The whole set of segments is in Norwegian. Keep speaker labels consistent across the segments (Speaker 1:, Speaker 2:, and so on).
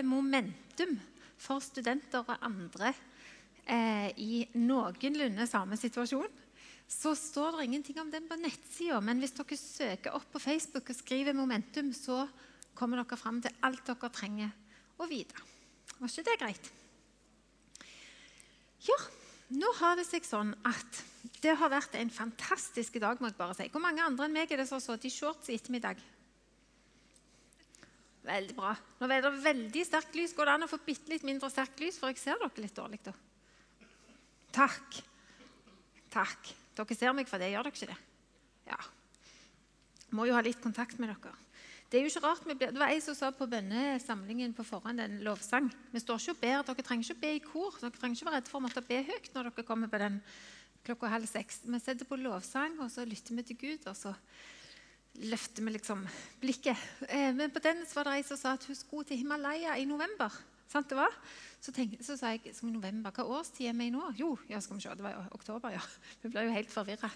Speaker 1: momentum for studenter og andre eh, i noenlunde samme situasjon, så står det ingenting om den på nettsida. Men hvis dere søker opp på Facebook og skriver 'momentum', så kommer dere fram til alt dere trenger å vite. Var ikke det greit? Ja, nå har det seg sånn at det har vært en fantastisk dag. må jeg bare si. Hvor mange andre enn meg er det som har sittet i shorts i ettermiddag? Veldig bra. Nå er det veldig sterkt lys. Går det an å få bitte litt mindre sterkt lys, for jeg ser dere litt dårlig da? Takk. Takk. Dere ser meg for det, gjør dere ikke det? Ja. Må jo ha litt kontakt med dere. Det er jo ikke rart, Det var ei som sa på bønnesamlingen på forhånd en lovsang. Vi står ikke og ber, Dere trenger ikke å be i kor. Dere trenger ikke være redde for å måtte be høyt når dere kommer på den klokka halv seks. Vi setter på lovsang, og så lytter vi til Gud. og så løfter vi liksom blikket. Eh, men på den var det ei som sa at hun skulle til Himalaya i november. Sant det var? Så, tenk, så sa jeg som i november, hva årstid er vi i nå? Jo, ja, skal vi se, det var jo oktober, ja. Vi ble jo helt forvirra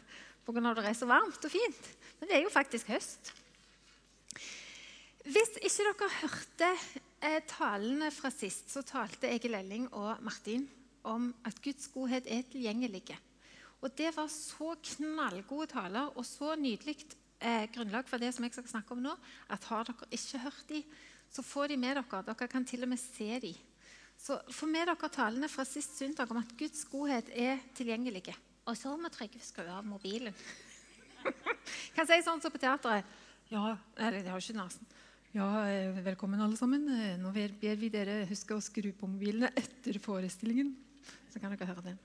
Speaker 1: pga. det er så varmt og fint. Men det er jo faktisk høst. Hvis ikke dere hørte eh, talene fra sist, så talte Egil Elling og Martin om at Guds godhet er tilgjengelig. Og det var så knallgode taler og så nydelig eh, grunnlag for det som jeg skal snakke om nå, at har dere ikke hørt de, så få de med dere. Dere kan til og med se de. Så få med dere talene fra sist søndag om at Guds godhet er tilgjengelig. Og så må Trygve skru av mobilen. kan si sånn som på teateret. Ja, eller det har ikke nesen. Ja, eh, velkommen, alle sammen. Eh, nå ber vi dere huske å skru på mobilene etter forestillingen. Så kan dere høre det.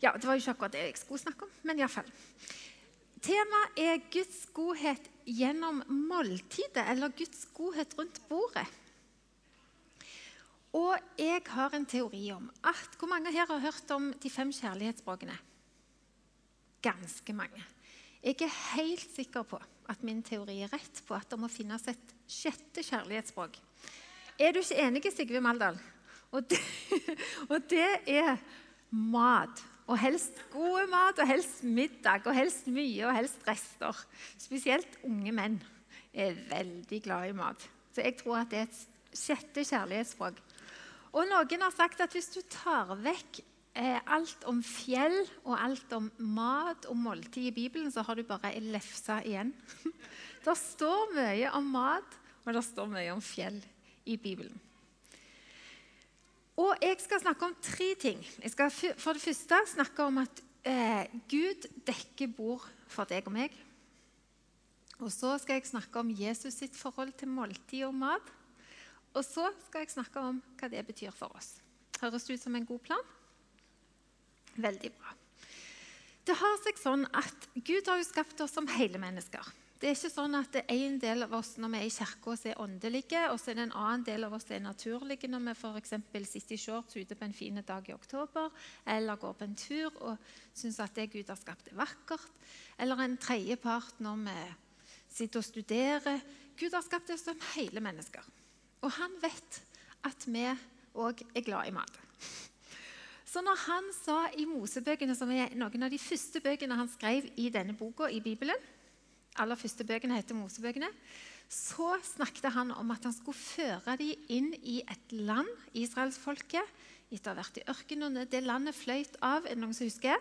Speaker 1: Ja, Det var jo ikke akkurat det jeg skulle snakke om, men iallfall. Temaet er Guds godhet gjennom måltidet, eller Guds godhet rundt bordet. Og jeg har en teori om at Hvor mange her har hørt om de fem kjærlighetsspråkene? Ganske mange. Jeg er helt sikker på at min teori er rett på at det må finnes et sjette kjærlighetsspråk. Er du ikke enig, Sigve Maldal? Og det, og det er mat. Og helst god mat, og helst middag, og helst mye, og helst rester. Spesielt unge menn er veldig glad i mat. Så jeg tror at det er et sjette kjærlighetsspråk. Og noen har sagt at hvis du tar vekk eh, alt om fjell og alt om mat og måltid i Bibelen, så har du bare ei lefse igjen. det står mye om mat, og det står mye om fjell i Bibelen. Og jeg skal snakke om tre ting. Jeg skal for det første snakke om at eh, Gud dekker bord for deg og meg. Og så skal jeg snakke om Jesus sitt forhold til måltid og mat. Og så skal jeg snakke om hva det betyr for oss. Høres det ut som en god plan? Veldig bra. Det har seg sånn at Gud har jo skapt oss som hele mennesker. Det er ikke sånn at det er en del av oss når vi er i kirka er åndelige, og så er det en annen del av oss som er naturlige når vi f.eks. sitter i shorts ute på en fin dag i oktober, eller går på en tur og syns at det Gud har skapt, er vakkert. Eller en tredjepart når vi sitter og studerer. Gud har skapt oss som hele mennesker. Og han vet at vi òg er glad i mat. Så når han sa i Mosebøkene, som er noen av de første bøkene han skrev i denne boka i Bibelen, aller første bøkene heter Mosebøkene, så snakket han om at han skulle føre dem inn i et land, israelsfolket, etter å ha vært i ørkenen. Det landet fløyt av. Er det noen som husker?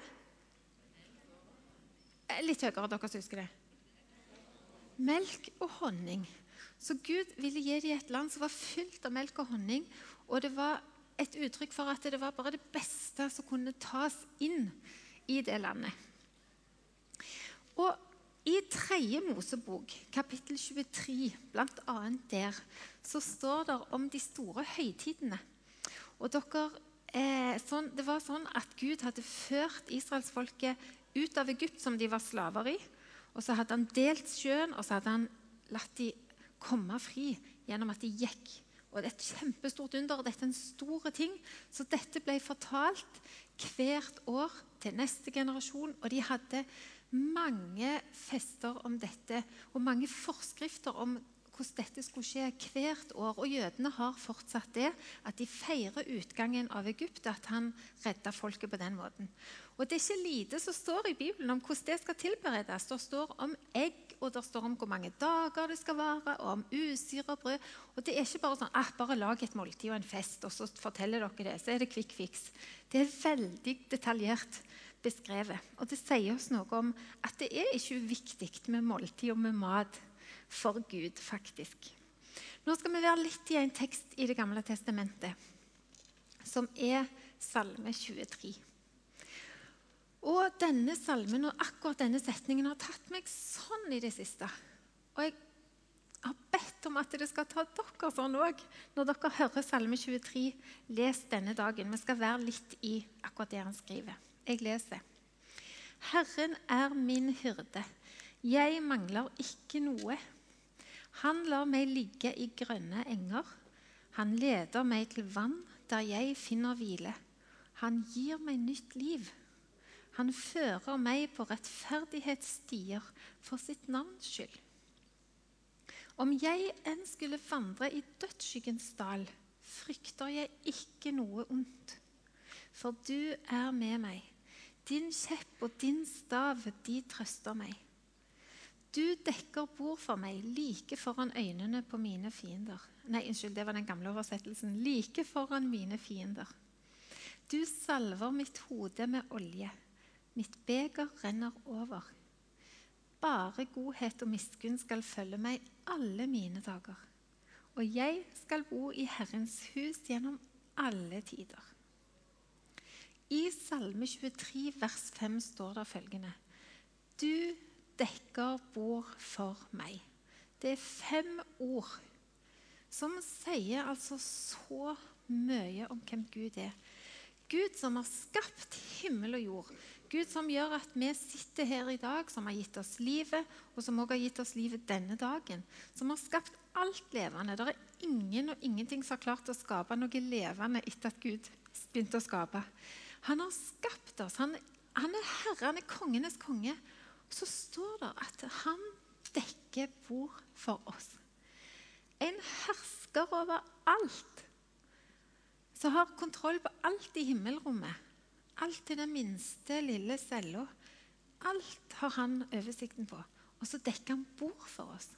Speaker 1: Eh, litt høyere, dere som husker det. Melk og honning. Så Gud ville gi dem et land som var fylt av melk og honning. Og det var et uttrykk for at det var bare det beste som kunne tas inn i det landet. Og i tredje Mosebok, kapittel 23, bl.a. der, så står det om de store høytidene. Og dere, eh, sånn, Det var sånn at Gud hadde ført israelsfolket ut av Egypt, som de var slaver i. Og så hadde han delt sjøen, og så hadde han latt de komme fri gjennom at de gikk. Og Det er et kjempestort under. Dette er en stor ting. Så dette ble fortalt hvert år til neste generasjon. Og de hadde mange fester om dette og mange forskrifter om hvordan dette skulle skje hvert år. Og jødene har fortsatt det, at de feirer utgangen av Egypt, at han redda folket på den måten. Og Det er ikke lite som står i Bibelen om hvordan det skal tilberedes. Det står om egg, og det står om hvor mange dager det skal vare, og om usyra brød. Og Det er ikke bare sånn ah, bare lag et måltid og en fest, og så forteller dere det. Så er det quick fix. Det er veldig detaljert beskrevet. Og det sier oss noe om at det er ikke uviktig med måltid og med mat for Gud, faktisk. Nå skal vi være litt i en tekst i Det gamle testamentet, som er Salme 23. Og denne salmen og akkurat denne setningen har tatt meg sånn i det siste. Og jeg har bedt om at det skal ta dere sånn òg når dere hører Salme 23. Les denne dagen. Vi skal være litt i akkurat det han skriver. Jeg leser. Herren er min hyrde. Jeg mangler ikke noe. Han lar meg ligge i grønne enger. Han leder meg til vann der jeg finner hvile. Han gir meg nytt liv. Han fører meg på rettferdighetsstier for sitt navns skyld. Om jeg enn skulle vandre i dødsskyggens dal, frykter jeg ikke noe ondt, for du er med meg. Din kjepp og din stav, de trøster meg. Du dekker bord for meg like foran øynene på mine fiender. Nei, unnskyld, det var den gamle oversettelsen. Like foran mine fiender. Du salver mitt hode med olje. Mitt beger renner over. Bare godhet og miskunn skal følge meg alle mine dager. Og jeg skal bo i Herrens hus gjennom alle tider. I Salme 23, vers 5 står det følgende Du dekker bord for meg. Det er fem ord som sier altså så mye om hvem Gud er. Gud som har skapt himmel og jord. Gud som gjør at vi sitter her i dag, som har gitt oss livet, og som også har gitt oss livet denne dagen. Som har skapt alt levende. Det er ingen og ingenting som har klart å skape noe levende etter at Gud begynte å skape. Han har skapt oss. Han, han er herre, han er kongenes konge. Så står det at han dekker bord for oss. En hersker over alt. Som har kontroll på alt i himmelrommet. Alt til den minste lille cella. Alt har han oversikten på. Og så dekker han bord for oss.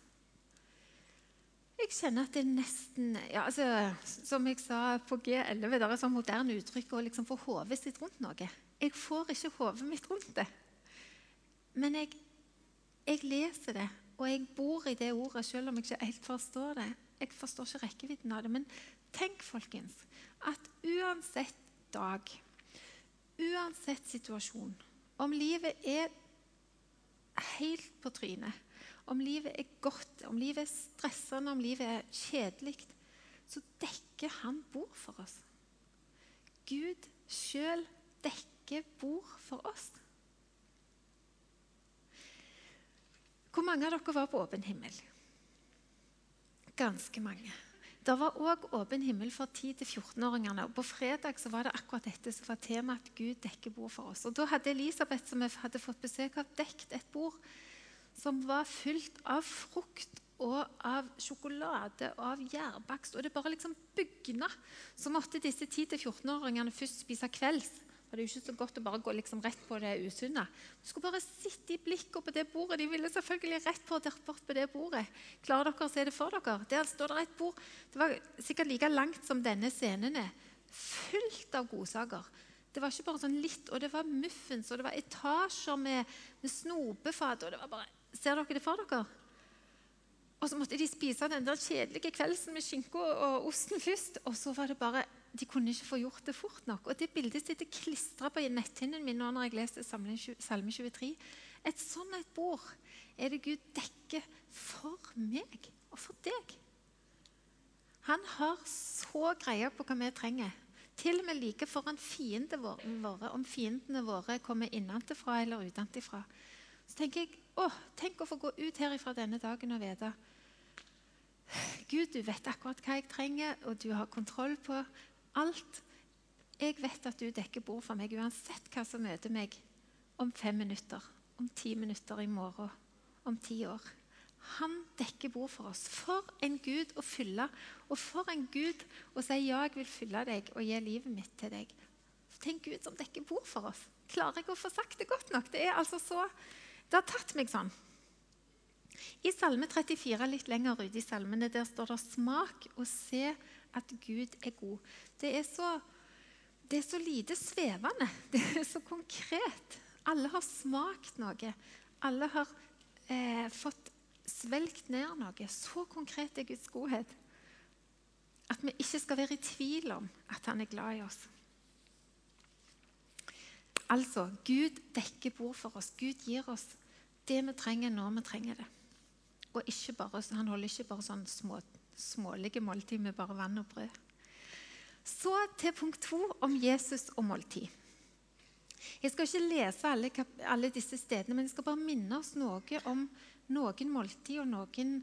Speaker 1: Jeg kjenner at det er nesten ja, altså, Som jeg sa på G11, det er sånn moderne uttrykk å liksom få hodet sitt rundt noe. Jeg får ikke hodet mitt rundt det. Men jeg, jeg, leser det, og jeg bor i det ordet selv om jeg ikke helt forstår det. Jeg forstår ikke rekkevidden av det. Men tenk, folkens, at uansett dag, uansett situasjon, om livet er helt på trynet om livet er godt, om livet er stressende, om livet er kjedelig, så dekker han bord for oss. Gud sjøl dekker bord for oss. Hvor mange av dere var på åpen himmel? Ganske mange. Det var òg åpen himmel for 10-14-åringene. og På fredag var det akkurat dette som var temaet at Gud dekker bord for oss. Og Da hadde Elisabeth, som vi hadde fått besøk av, dekt et bord som var fylt av frukt og av sjokolade og av gjærbakst. Og det bare liksom bygna. Så måtte disse 10-14-åringene først spise kvelds. Det er jo ikke så godt å bare gå liksom rett på det usunne. Du skulle bare sitte i blikket på det bordet. De ville selvfølgelig rett på, bort på det bordet. Klarer dere å se det for dere? Der står det et bord. Det var sikkert like langt som denne scenen er. Fullt av godsaker. Det var ikke bare sånn litt, og det var muffins, og det var etasjer med, med snopefat. og det var bare Ser dere det for dere? Og så måtte de spise den der kjedelige kveldsen med skinka og osten først. Og så var det bare De kunne ikke få gjort det fort nok. Og det bildet sitter klistra på netthinnen min nå når jeg leser Salme 23. Et sånn et bord er det Gud dekker for meg og for deg. Han har så greie på hva vi trenger. Til og med like foran fiendene våre, om fiendene våre kommer innenfra eller utenfra. Så tenker jeg å, tenk å få gå ut herifra denne dagen og vite Gud, du vet akkurat hva jeg trenger, og du har kontroll på alt. Jeg vet at du dekker bord for meg uansett hva som møter meg om fem minutter, om ti minutter i morgen, om ti år. Han dekker bord for oss. For en Gud å fylle, og for en Gud å si ja, jeg vil fylle deg og gi livet mitt til deg. Tenk Gud som dekker bord for oss. Klarer jeg å få sagt det godt nok? Det er altså så, det har tatt meg sånn. I Salme 34, litt lenger ute i salmene, der står det 'smak og se at Gud er god'. Det er så, det er så lite svevende. Det er så konkret. Alle har smakt noe. Alle har eh, fått svelgt ned noe. Så konkret er Guds godhet at vi ikke skal være i tvil om at han er glad i oss. Altså, Gud dekker bord for oss. Gud gir oss det vi trenger når vi trenger det. Og bare, Han holder ikke bare sånn små, smålige måltid med bare vann og brød. Så til punkt to om Jesus og måltid. Jeg skal ikke lese alle, alle disse stedene, men jeg skal bare minne oss noe om noen måltid og noen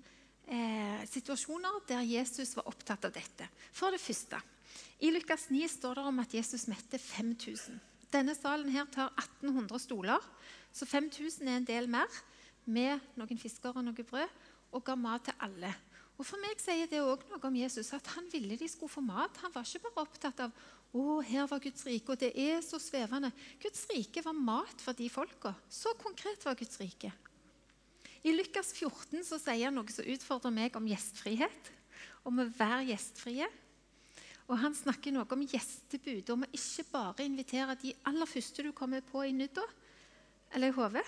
Speaker 1: eh, situasjoner der Jesus var opptatt av dette. For det første, I Lukas 9 står det om at Jesus mette 5000. Denne salen her tar 1800 stoler, så 5000 er en del mer, med noen fisker og noe brød, og ga mat til alle. Og For meg sier det også noe om Jesus, at han ville de skulle få mat. Han var ikke bare opptatt av å, her var Guds rike, og det er så svevende. Guds rike var mat for de folka. Så konkret var Guds rike. I Lukas 14 så sier han noe som utfordrer meg om gjestfrihet. Om å være gjestfrie. Og Han snakker noe om gjestebud, om å ikke bare invitere de aller første du kommer på i nydda, eller i hodet,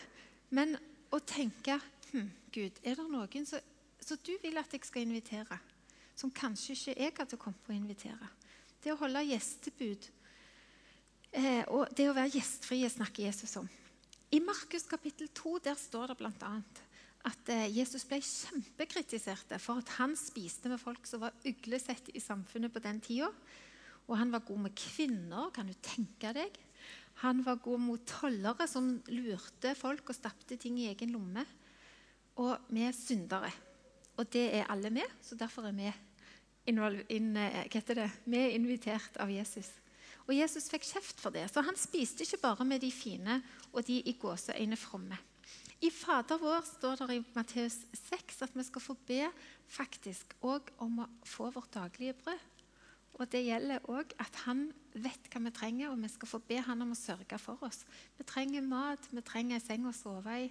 Speaker 1: men å tenke hm, Gud, er det noen som du vil at jeg skal invitere, som kanskje ikke jeg hadde kommet på å invitere? Det å holde gjestebud eh, og det å være gjestfrie snakker Jesus om. I Markus kapittel 2 der står det bl.a at eh, Jesus ble kjempekritisert for at han spiste med folk som var uglesett i samfunnet på den tida. Og han var god med kvinner, kan du tenke deg. Han var god mot tollere som lurte folk og stappte ting i egen lomme. Og vi er syndere. Og det er alle vi, så derfor er vi, in, eh, vi er invitert av Jesus. Og Jesus fikk kjeft for det, så han spiste ikke bare med de fine og de i gåseøyne fromme. I Fader vår står det i Matteus 6 at vi skal få be faktisk òg om å få vårt daglige brød. Og Det gjelder òg at han vet hva vi trenger, og vi skal få be han om å sørge for oss. Vi trenger mat, vi trenger seng å sove i,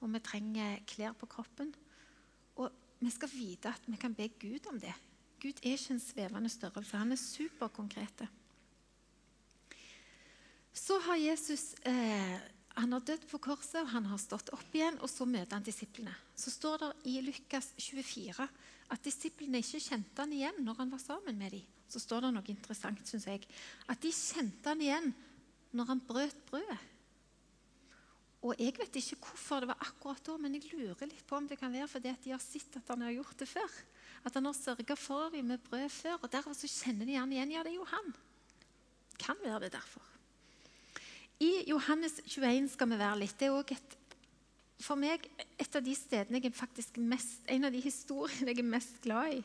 Speaker 1: og vi trenger klær på kroppen. Og vi skal vite at vi kan be Gud om det. Gud er ikke en svevende størrelse. Han er superkonkret. Så har Jesus eh, han har dødd på korset, og han har stått opp igjen, og så møter han disiplene. Så står det i Lukas 24 at disiplene ikke kjente han igjen når han var sammen med dem. Så står det noe interessant, syns jeg. At de kjente han igjen når han brøt brødet. Og Jeg vet ikke hvorfor det var akkurat da, men jeg lurer litt på om det kan være fordi at de har sett at han har gjort det før. At han har sørga for dem med brød før. og Derfor så kjenner de han igjen. Ja, det er jo han. Kan være det derfor. I Johannes 21 skal vi være litt. Det er et, for meg et av de stedene jeg faktisk mest, en av de historiene jeg er mest glad i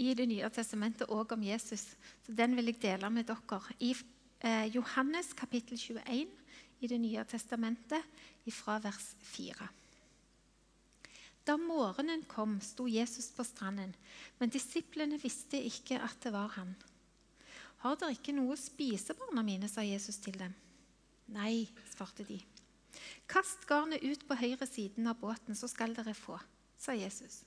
Speaker 1: i Det nye testamentet, og om Jesus. Så Den vil jeg dele med dere. I eh, Johannes kapittel 21 i Det nye testamentet, fra vers 4. Da morgenen kom, sto Jesus på stranden, men disiplene visste ikke at det var han. Har dere ikke noe å spise, barna mine, sa Jesus til dem. Nei, svarte de. Kast garnet ut på høyre siden av båten, så skal dere få, sa Jesus.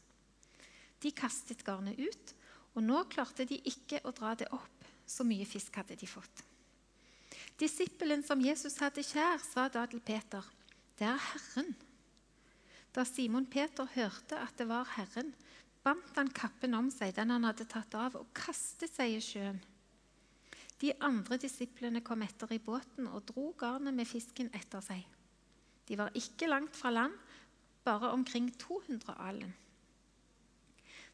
Speaker 1: De kastet garnet ut, og nå klarte de ikke å dra det opp. Så mye fisk hadde de fått. Disippelen som Jesus hadde kjær, sa da til Peter, 'Det er Herren.' Da Simon Peter hørte at det var Herren, bandt han kappen om seg, den han hadde tatt av, og kastet seg i sjøen. De andre disiplene kom etter i båten og dro garnet med fisken etter seg. De var ikke langt fra land, bare omkring 200 alen.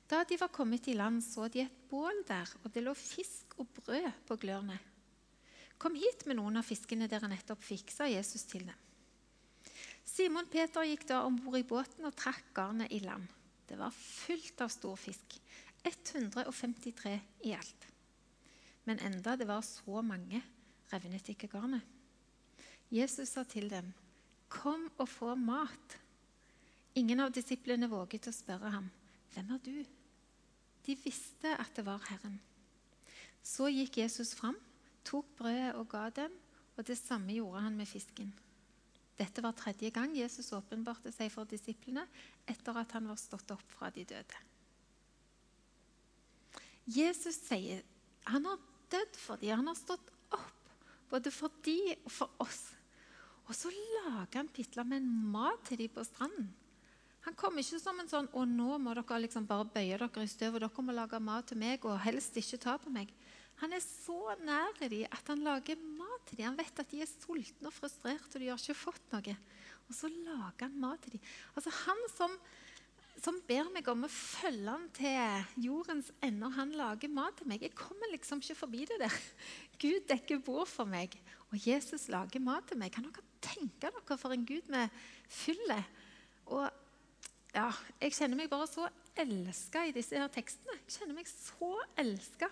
Speaker 1: Da de var kommet i land, så de et bål der, og det lå fisk og brød på glørne. Kom hit med noen av fiskene dere nettopp fikk, sa Jesus til dem. Simon Peter gikk da om bord i båten og trakk garnet i land. Det var fullt av stor fisk, 153 i alt. Men enda det var så mange, revnet ikke garnet. Jesus sa til dem, 'Kom og få mat.' Ingen av disiplene våget å spørre ham, 'Hvem er du?' De visste at det var Herren. Så gikk Jesus fram, tok brødet og ga dem, og det samme gjorde han med fisken. Dette var tredje gang Jesus åpenbarte seg for disiplene etter at han var stått opp fra de døde. Jesus sier han har dødd for dem, han har stått opp både for dem og for oss. Og så lager han pitler med en mat til dem på stranden. Han kom ikke som en sånn 'Å, nå må dere liksom bare bøye dere i støv, og dere må lage mat til meg, og helst ikke ta på meg'. Han er så nær dem at han lager mat til dem. Han vet at de er sultne og frustrerte, og de har ikke fått noe. Og så lager han mat til dem. Altså Han som, som ber meg om å følge han til jordens ende, han lager mat til meg. Jeg kommer liksom ikke forbi det der. Gud dekker bord for meg, og Jesus lager mat til meg. Kan dere tenke dere for en Gud med fyller? Og ja, jeg kjenner meg bare så elska i disse her tekstene. Jeg kjenner meg så elska.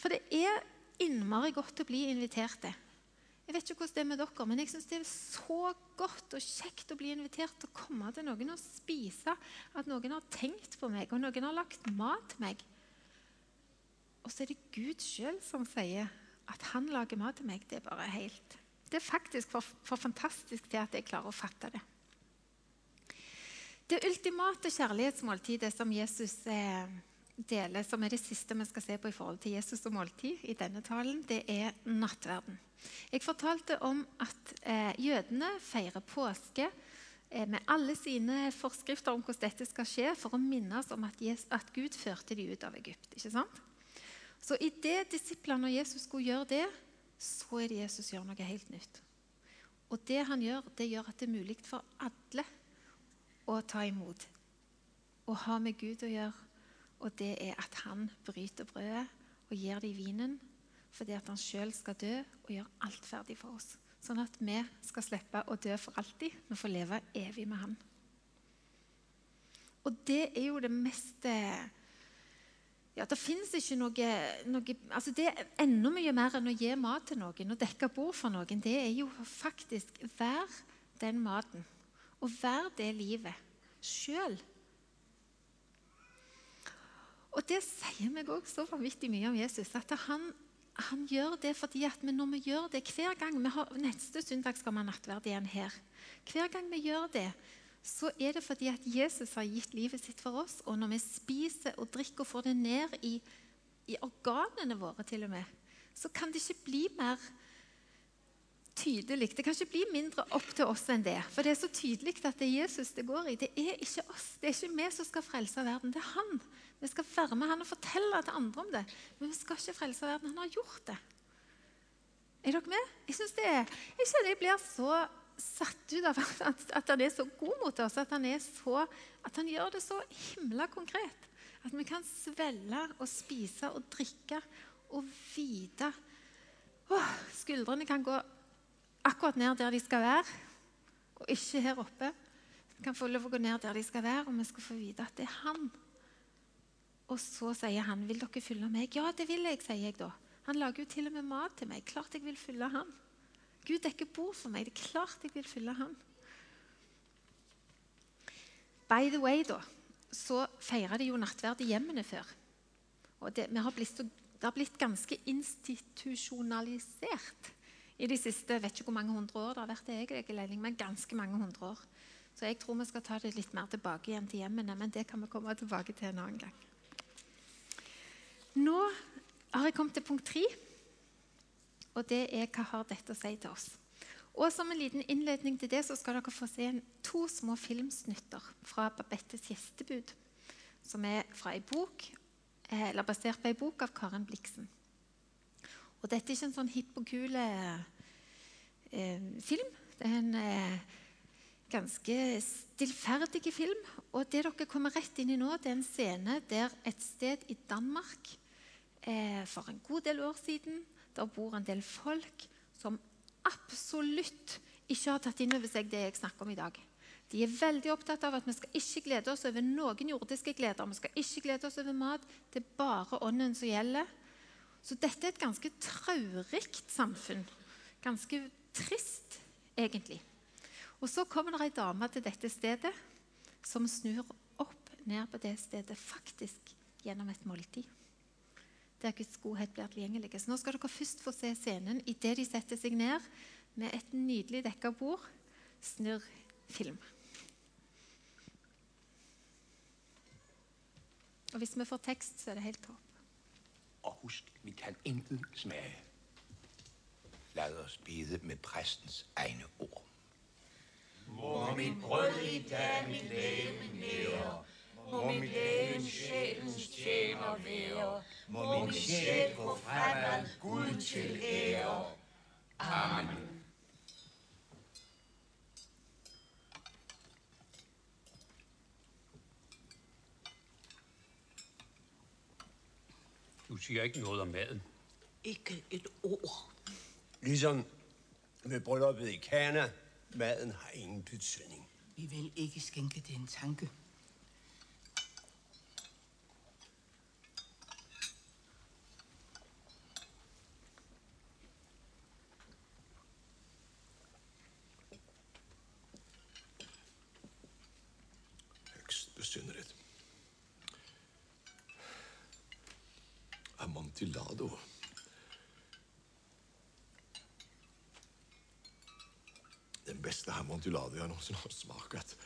Speaker 1: For det er innmari godt å bli invitert til. Jeg vet ikke hvordan det er med dere, men jeg syns det er så godt og kjekt å bli invitert til å komme til noen og spise. At noen har tenkt på meg, og noen har lagt mat til meg. Og så er det Gud sjøl som sier at han lager mat til meg. Det er bare helt Det er faktisk for, for fantastisk til at jeg klarer å fatte det. Det ultimate kjærlighetsmåltidet som Jesus eh, deler, som er det siste vi skal se på i forhold til Jesus og måltid i denne talen, det er nattverden. Jeg fortalte om at eh, jødene feirer påske eh, med alle sine forskrifter om hvordan dette skal skje, for å minnes om at, Jesus, at Gud førte dem ut av Egypt. ikke sant? Så idet disiplene og Jesus skulle gjøre det, så er det Jesus gjør noe helt nytt. Og det han gjør, det gjør at det er mulig for alle å ta imot. Å ha med Gud å gjøre. Og det er at han bryter brødet og gir dem vinen fordi at han sjøl skal dø og gjøre alt ferdig for oss. Sånn at vi skal slippe å dø for alltid. Vi får leve evig med han. Og det er jo det mest ja, Det fins ikke noe, noe altså Det er enda mye mer enn å gi mat til noen og dekke bord for noen. Det er jo faktisk Vær den maten og vær det livet sjøl. Og det sier meg òg så vanvittig mye om Jesus. At han, han gjør det fordi at når vi gjør det hver gang vi har, Neste søndag skal vi ha nattverd igjen her. Hver gang vi gjør det, så er det fordi at Jesus har gitt livet sitt for oss. Og når vi spiser og drikker og får det ned i, i organene våre, til og med, så kan det ikke bli mer tydelig. Det kan ikke bli mindre opp til oss enn det. For det er så tydelig at det er Jesus det går i. Det er ikke oss. Det er ikke vi som skal frelse verden. Det er han. Vi skal være med han og fortelle til andre om det. Men vi skal ikke frelse verden. Han har gjort det. Er dere med? Jeg synes det er, jeg kjenner jeg blir så satt ut av at, at han er så god mot oss. At han, så, at han gjør det så himla konkret. At vi kan svelle og spise og drikke og vite Åh, Skuldrene kan gå akkurat ned der de skal være, og ikke her oppe. Vi kan få lov å gå ned der de skal være, og vi skal få vite at det er han. Og så sier han, 'Vil dere følge meg?' 'Ja, det vil jeg', sier jeg da. Han lager jo til og med mat til meg. Klart jeg vil følge han. Gud dekker bord for meg. Det er klart jeg vil følge han. By the way, da, så feirer de jo nattverd i hjemmene før. Og det, har blitt, det har blitt ganske institusjonalisert i de siste vet ikke hvor mange hundre år det har vært egentlig, men ganske mange hundre år. Så jeg tror vi skal ta det litt mer tilbake igjen til hjemmene, men det kan vi komme tilbake til en annen gang. Nå har jeg kommet til punkt tre, og det er hva har dette å si til oss? Og Som en liten innledning til det så skal dere få se to små filmsnutter fra Babettes gjestebud, som er fra ei bok, eh, eller basert på en bok av Karen Bliksen. Og dette er ikke en sånn hipp og kul film. Det er en eh, ganske stillferdig film. Og det dere kommer rett inn i nå, det er en scene der et sted i Danmark eh, for en god del år siden der bor en del folk som absolutt ikke har tatt inn over seg det jeg snakker om i dag. De er veldig opptatt av at vi skal ikke glede oss over noen jordiske gleder. Vi skal ikke glede oss over mat. Det er bare ånden som gjelder. Så dette er et ganske traurikt samfunn. Ganske trist, egentlig. Og Så kommer det ei dame til dette stedet som snur opp ned på det stedet faktisk gjennom et måltid. Der Guds godhet blir tilgjengelig. Så nå skal dere først få se scenen idet de setter seg ned med et nydelig dekka bord. Snurr film. Og hvis vi får tekst, så er det helt topp.
Speaker 2: Og husk, vi kan intet smage. Lad os bide med præstens egne ord.
Speaker 3: Må mit brød i dag mit læge nære. Må mit lægen sjælens tjener være. Må min sjæl gå fremad Gud til ære. Amen.
Speaker 4: Du siger ikke noget om maden.
Speaker 3: Ikke et ord.
Speaker 2: Ligesom med brylluppet i Kana, maden har ingen betydning.
Speaker 3: Vi vil ikke skænke det en tanke.
Speaker 5: Någonsin har smakat.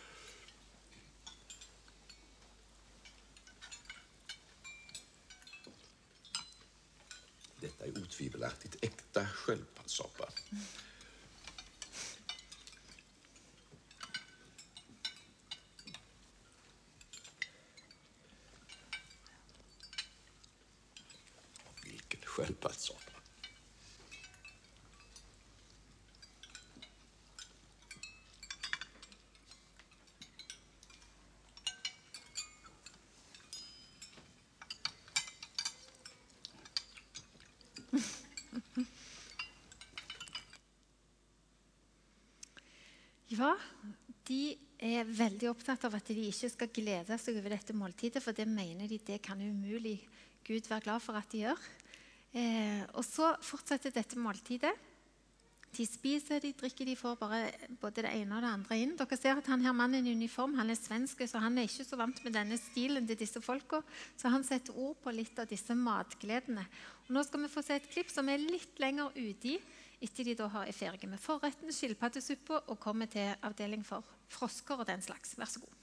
Speaker 5: Detta är otvivelaktigt äkta sköldpaddssoppa. Vilken sköldpaddssoppa.
Speaker 1: Ja, de er veldig opptatt av at de ikke skal glede seg over dette måltidet, for det mener de det kan umulig Gud være glad for at de gjør. Eh, og så fortsetter dette måltidet. De spiser, de drikker, de får bare både det ene og det andre inn. Dere ser at han her mannen i uniform han er svensk, så han er ikke så vant med denne stilen til disse folka. Så han setter ord på litt av disse matgledene. Og nå skal vi få se et klipp som er litt lenger uti, etter de da har er ferdige med forretten, skilpaddesuppa, og kommer til avdeling for frosker og den slags. Vær så god.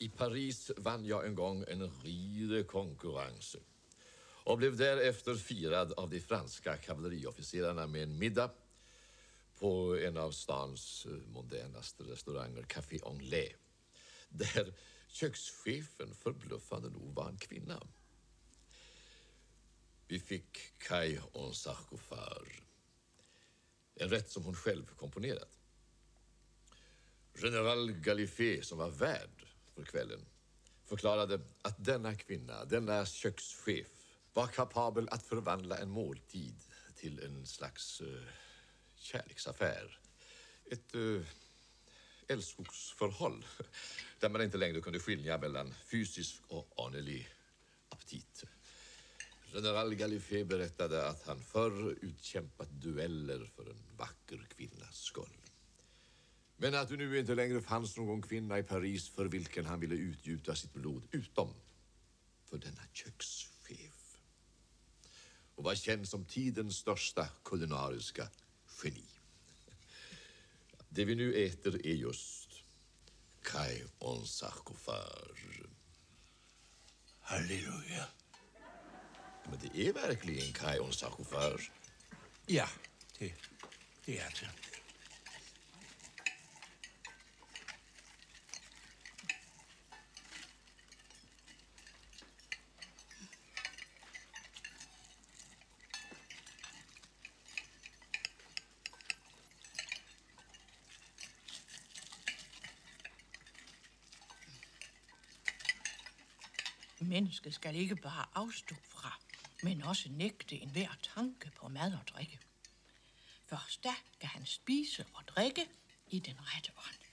Speaker 5: I Paris vann jeg en gang en ridekonkurrens och blev därefter firad av de franska kavalleriofficerarna med en middag på en av stans moderneste mondänaste restauranger, Café Anglais, där kökschefen förbluffande nog var en kvinna. Vi fick Kai en sarkofar, en rätt som hon själv komponerat. General Galifé, som var värd för kvällen, förklarade att denna kvinna, denna kökschef, var kapabel att förvandla en måltid till en slags uh, kärleksaffär. Ett uh, älskogsförhåll där man inte längre kunde skilja mellan fysisk och anelig aptit. General Gallifet berättade att han förr utkämpat dueller för en vacker kvinnas skull. Men att det nu inte längre fanns någon kvinna i Paris för vilken han ville utgjuta sitt blod, utom för denna kökschef. Och var kjent som tidens største kulinariske geni. Det vi nå eter, er just Kai on sarkofar.
Speaker 2: Halleluja.
Speaker 5: Men det er virkelig en Kai on sarkofar?
Speaker 2: Ja, det, det er det.
Speaker 3: Mennesket skal ikke bare avstå fra, men også nægte enhver tanke på mad og drikke. Først da kan han spise og drikke i den rette ånd.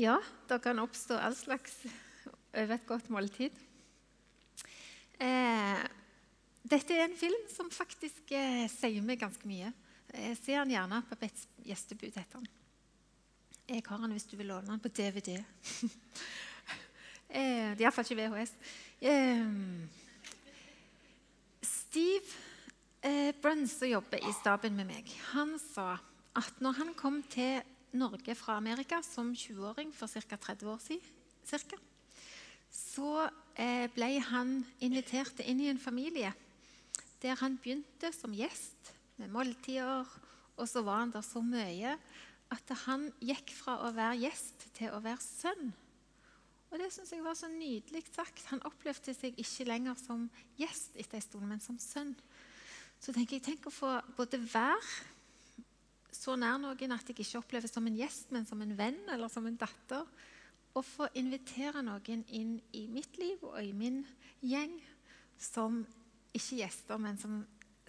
Speaker 1: Ja, det kan oppstå all slags over et godt måltid. Eh, dette er en film som faktisk eh, sier meg ganske mye. Jeg ser den gjerne på et gjestebud. heter den. Jeg har den hvis du vil låne den på DVD. eh, det er iallfall ikke VHS. Eh, Steve eh, Bruns, som jobber i staben med meg, han sa at når han kom til Norge fra Amerika som 20-åring for ca. 30 år siden, cirka, så eh, ble han invitert inn i en familie der han begynte som gjest med måltider. Og så var han der så mye at han gikk fra å være gjest til å være sønn. Og Det synes jeg var så nydelig sagt. Han opplevde seg ikke lenger som gjest etter en stund, men som sønn. Så tenker jeg, tenk å få både være så nær noen at jeg ikke oppleves som en gjest, men som en venn eller som en datter. Å få invitere noen inn i mitt liv og i min gjeng som ikke gjester, men som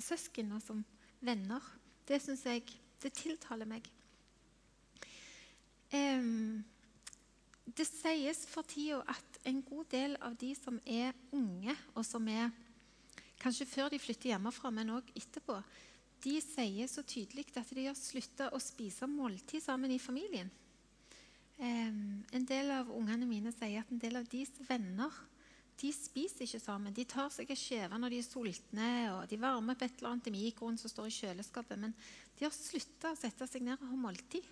Speaker 1: søsken og som venner. Det syns jeg det tiltaler meg. Um, det sies for tida at en god del av de som er unge, og som er kanskje før de flytter hjemmefra, men òg etterpå, de sier så tydelig at de har slutta å spise måltid sammen i familien. En del av ungene mine sier at en del av deres venner de spiser ikke sammen. De tar seg en skjeve når de er sultne, og de varmer opp et eller annet i mikroen som står i kjøleskapet. Men de har slutta å sette seg ned og ha måltid.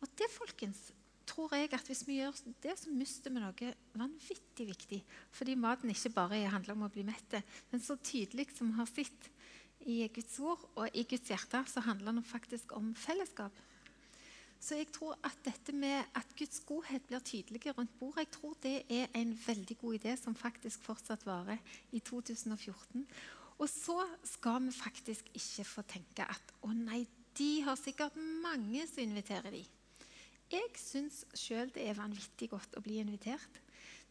Speaker 1: Og det, folkens, tror jeg at hvis vi gjør det, så mister vi noe vanvittig viktig. Fordi maten ikke bare handler om å bli mette, men så tydelig som vi har sett i Guds ord og i Guds hjerte, så handler det faktisk om fellesskap. Så jeg tror at dette med at Guds godhet blir tydeligere rundt bordet, jeg tror det er en veldig god idé som faktisk fortsatt varer i 2014. Og så skal vi faktisk ikke få tenke at å nei, de har sikkert mange som inviterer de. Jeg syns sjøl det er vanvittig godt å bli invitert.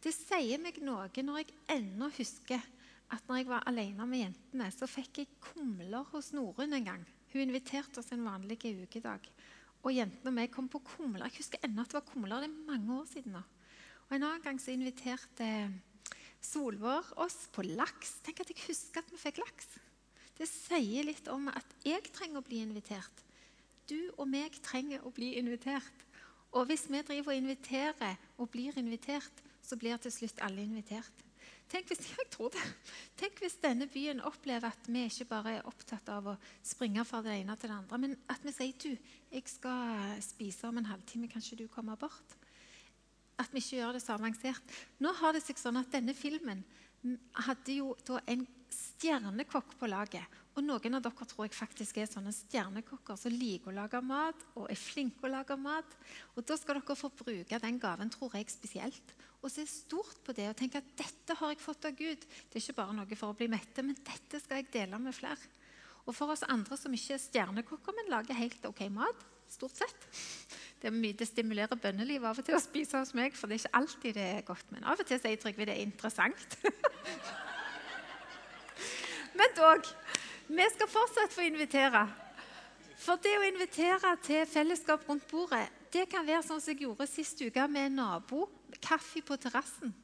Speaker 1: Det sier meg noe når jeg ennå husker at når jeg var alene med jentene, så fikk jeg kumler hos Norunn en gang. Hun inviterte oss en vanlig ukedag. Og jentene og meg kom på kumler. Jeg husker ennå at det var kumler. Det er mange år siden nå. Og En annen gang så inviterte Solvår oss på laks. Tenk at jeg husker at vi fikk laks. Det sier litt om at jeg trenger å bli invitert. Du og meg trenger å bli invitert. Og hvis vi driver og inviterer og blir invitert, så blir til slutt alle invitert. Tenk hvis, jeg tror det. Tenk hvis denne byen opplever at vi ikke bare er opptatt av å springe fra det ene til det andre, men at vi sier du, jeg skal spise om en halvtime, kanskje du kommer bort? At vi ikke gjør det så avansert. Nå har det seg sånn at denne filmen hadde jo da en stjernekokk på laget. Og noen av dere tror jeg faktisk er sånne stjernekokker som liker å lage mat og er flinke å lage mat. Og da skal dere få bruke den gaven, tror jeg spesielt og se stort på det og tenke at dette har jeg fått av Gud. Det er ikke bare noe for å bli mette, men dette skal jeg dele med flere. Og for oss andre som ikke er stjernekokker, men lager helt ok mat, stort sett Det, mye, det stimulerer bønnelivet av og til å spise hos meg, for det er ikke alltid det er godt. Men av og til sier Trygve det er interessant. men dog, vi skal fortsatt få invitere. For det å invitere til fellesskap rundt bordet, det kan være sånn som jeg gjorde sist uke med en nabo kaffe på terrassen.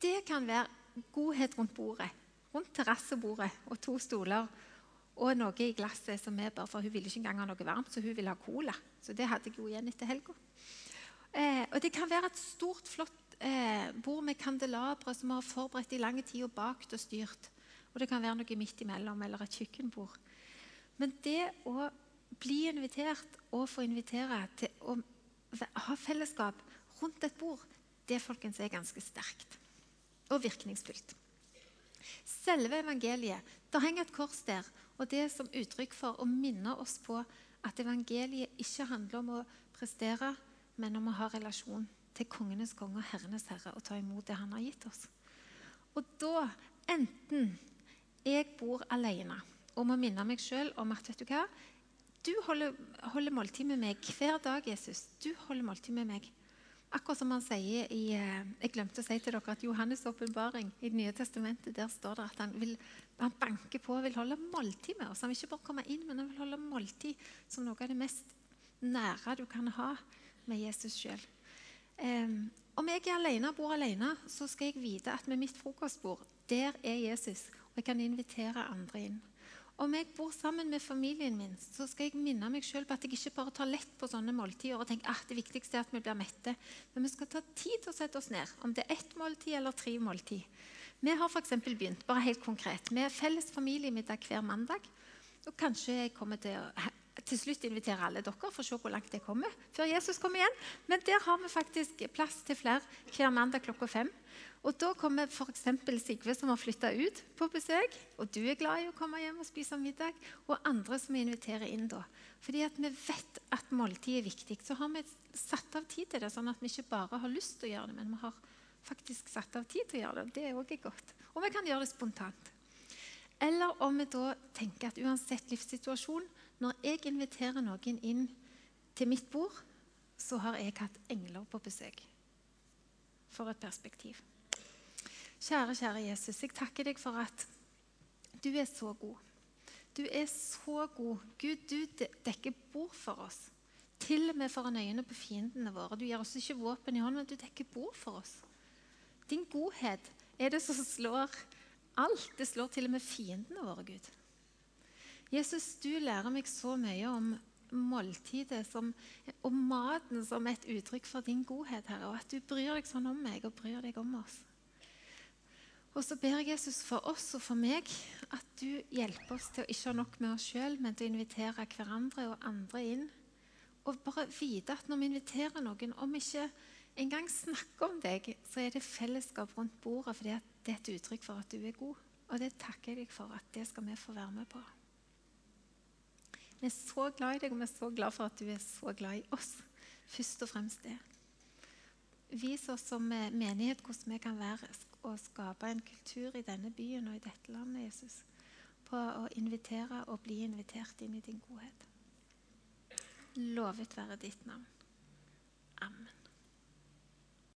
Speaker 1: Det kan være godhet rundt bordet. Rundt terrassebordet og to stoler og noe i glasset som er bare for Hun ville ikke engang ha noe varmt, så hun ville ha cola. Så det hadde jeg jo igjen etter helga. Eh, og det kan være et stort, flott eh, bord med kandelabre som vi har forberedt i lang tid og bakt og styrt. Og det kan være noe midt imellom eller et kjøkkenbord. Men det å bli invitert og få invitere til å ha fellesskap rundt et bord, det folkens, er ganske sterkt og virkningsfullt. Selve evangeliet Det henger et kors der, og det er som uttrykk for å minne oss på at evangeliet ikke handler om å prestere, men om å ha relasjon til kongenes konge og herrenes herre og ta imot det han har gitt oss. Og da, enten jeg bor alene og må minne meg sjøl om at vet du hva, du holder, holder måltid med meg hver dag, Jesus. Du holder måltid med meg. Akkurat som han sier i eh, Jeg glemte å si til dere at Johannes' åpenbaring i Det nye testamentet, der står det at han, vil, han banker på og vil holde måltid med oss. Han vil ikke bare komme inn, men han vil holde måltid som noe av det mest nære du kan ha med Jesus sjøl. Um, om jeg er alene bor alene, så skal jeg vite at med mitt frokostbord, der er Jesus, og jeg kan invitere andre inn. Om jeg bor sammen med familien min, så skal jeg minne meg selv på at jeg ikke bare tar lett på sånne måltider og tenker at det viktigste er at vi blir mette. Men vi skal ta tid til å sette oss ned, om det er ett måltid eller tre måltid. Vi har eksempel begynt bare helt konkret, med felles familiemiddag hver mandag. Og kanskje jeg kommer til å til slutt invitere alle dere for å se hvor langt jeg kommer før Jesus kommer igjen. Men der har vi faktisk plass til flere hver mandag klokka fem. Og Da kommer f.eks. Sigve, som har flytta ut, på besøk. Og du er glad i å komme hjem og spise middag. Og andre som vi inviterer inn da. Fordi at vi vet at måltid er viktig. Så har vi satt av tid til det, sånn at vi ikke bare har lyst til å gjøre det, men vi har faktisk satt av tid til å gjøre det. Det er også godt. Og vi kan gjøre det spontant. Eller om vi da tenker at uansett livssituasjon, når jeg inviterer noen inn til mitt bord, så har jeg hatt engler på besøk. For et perspektiv. Kjære, kjære Jesus, jeg takker deg for at du er så god. Du er så god. Gud, du dekker bord for oss. Til og med foran øynene på fiendene våre. Du gir oss ikke våpen i hånden, men du dekker bord for oss. Din godhet er det som slår alt. Det slår til og med fiendene våre, Gud. Jesus, du lærer meg så mye om måltidet som, og maten som et uttrykk for din godhet, Herre, og at du bryr deg sånn om meg og bryr deg om oss. Og så ber jeg Jesus for oss og for meg at du hjelper oss til å ikke ha nok med oss sjøl, men til å invitere hverandre og andre inn. Og bare vite at når vi inviterer noen, om vi ikke engang snakker om deg, så er det fellesskap rundt bordet, at det er et uttrykk for at du er god. Og det takker jeg deg for at det skal vi få være med på. Vi er så glad i deg, og vi er så glad for at du er så glad i oss. Først og fremst det. Vis oss som eh, menighet hvordan vi kan være og skape en kultur i denne byen og i dette landet, Jesus, på å invitere og bli invitert inn i din godhet. Lovet være ditt navn. Amen.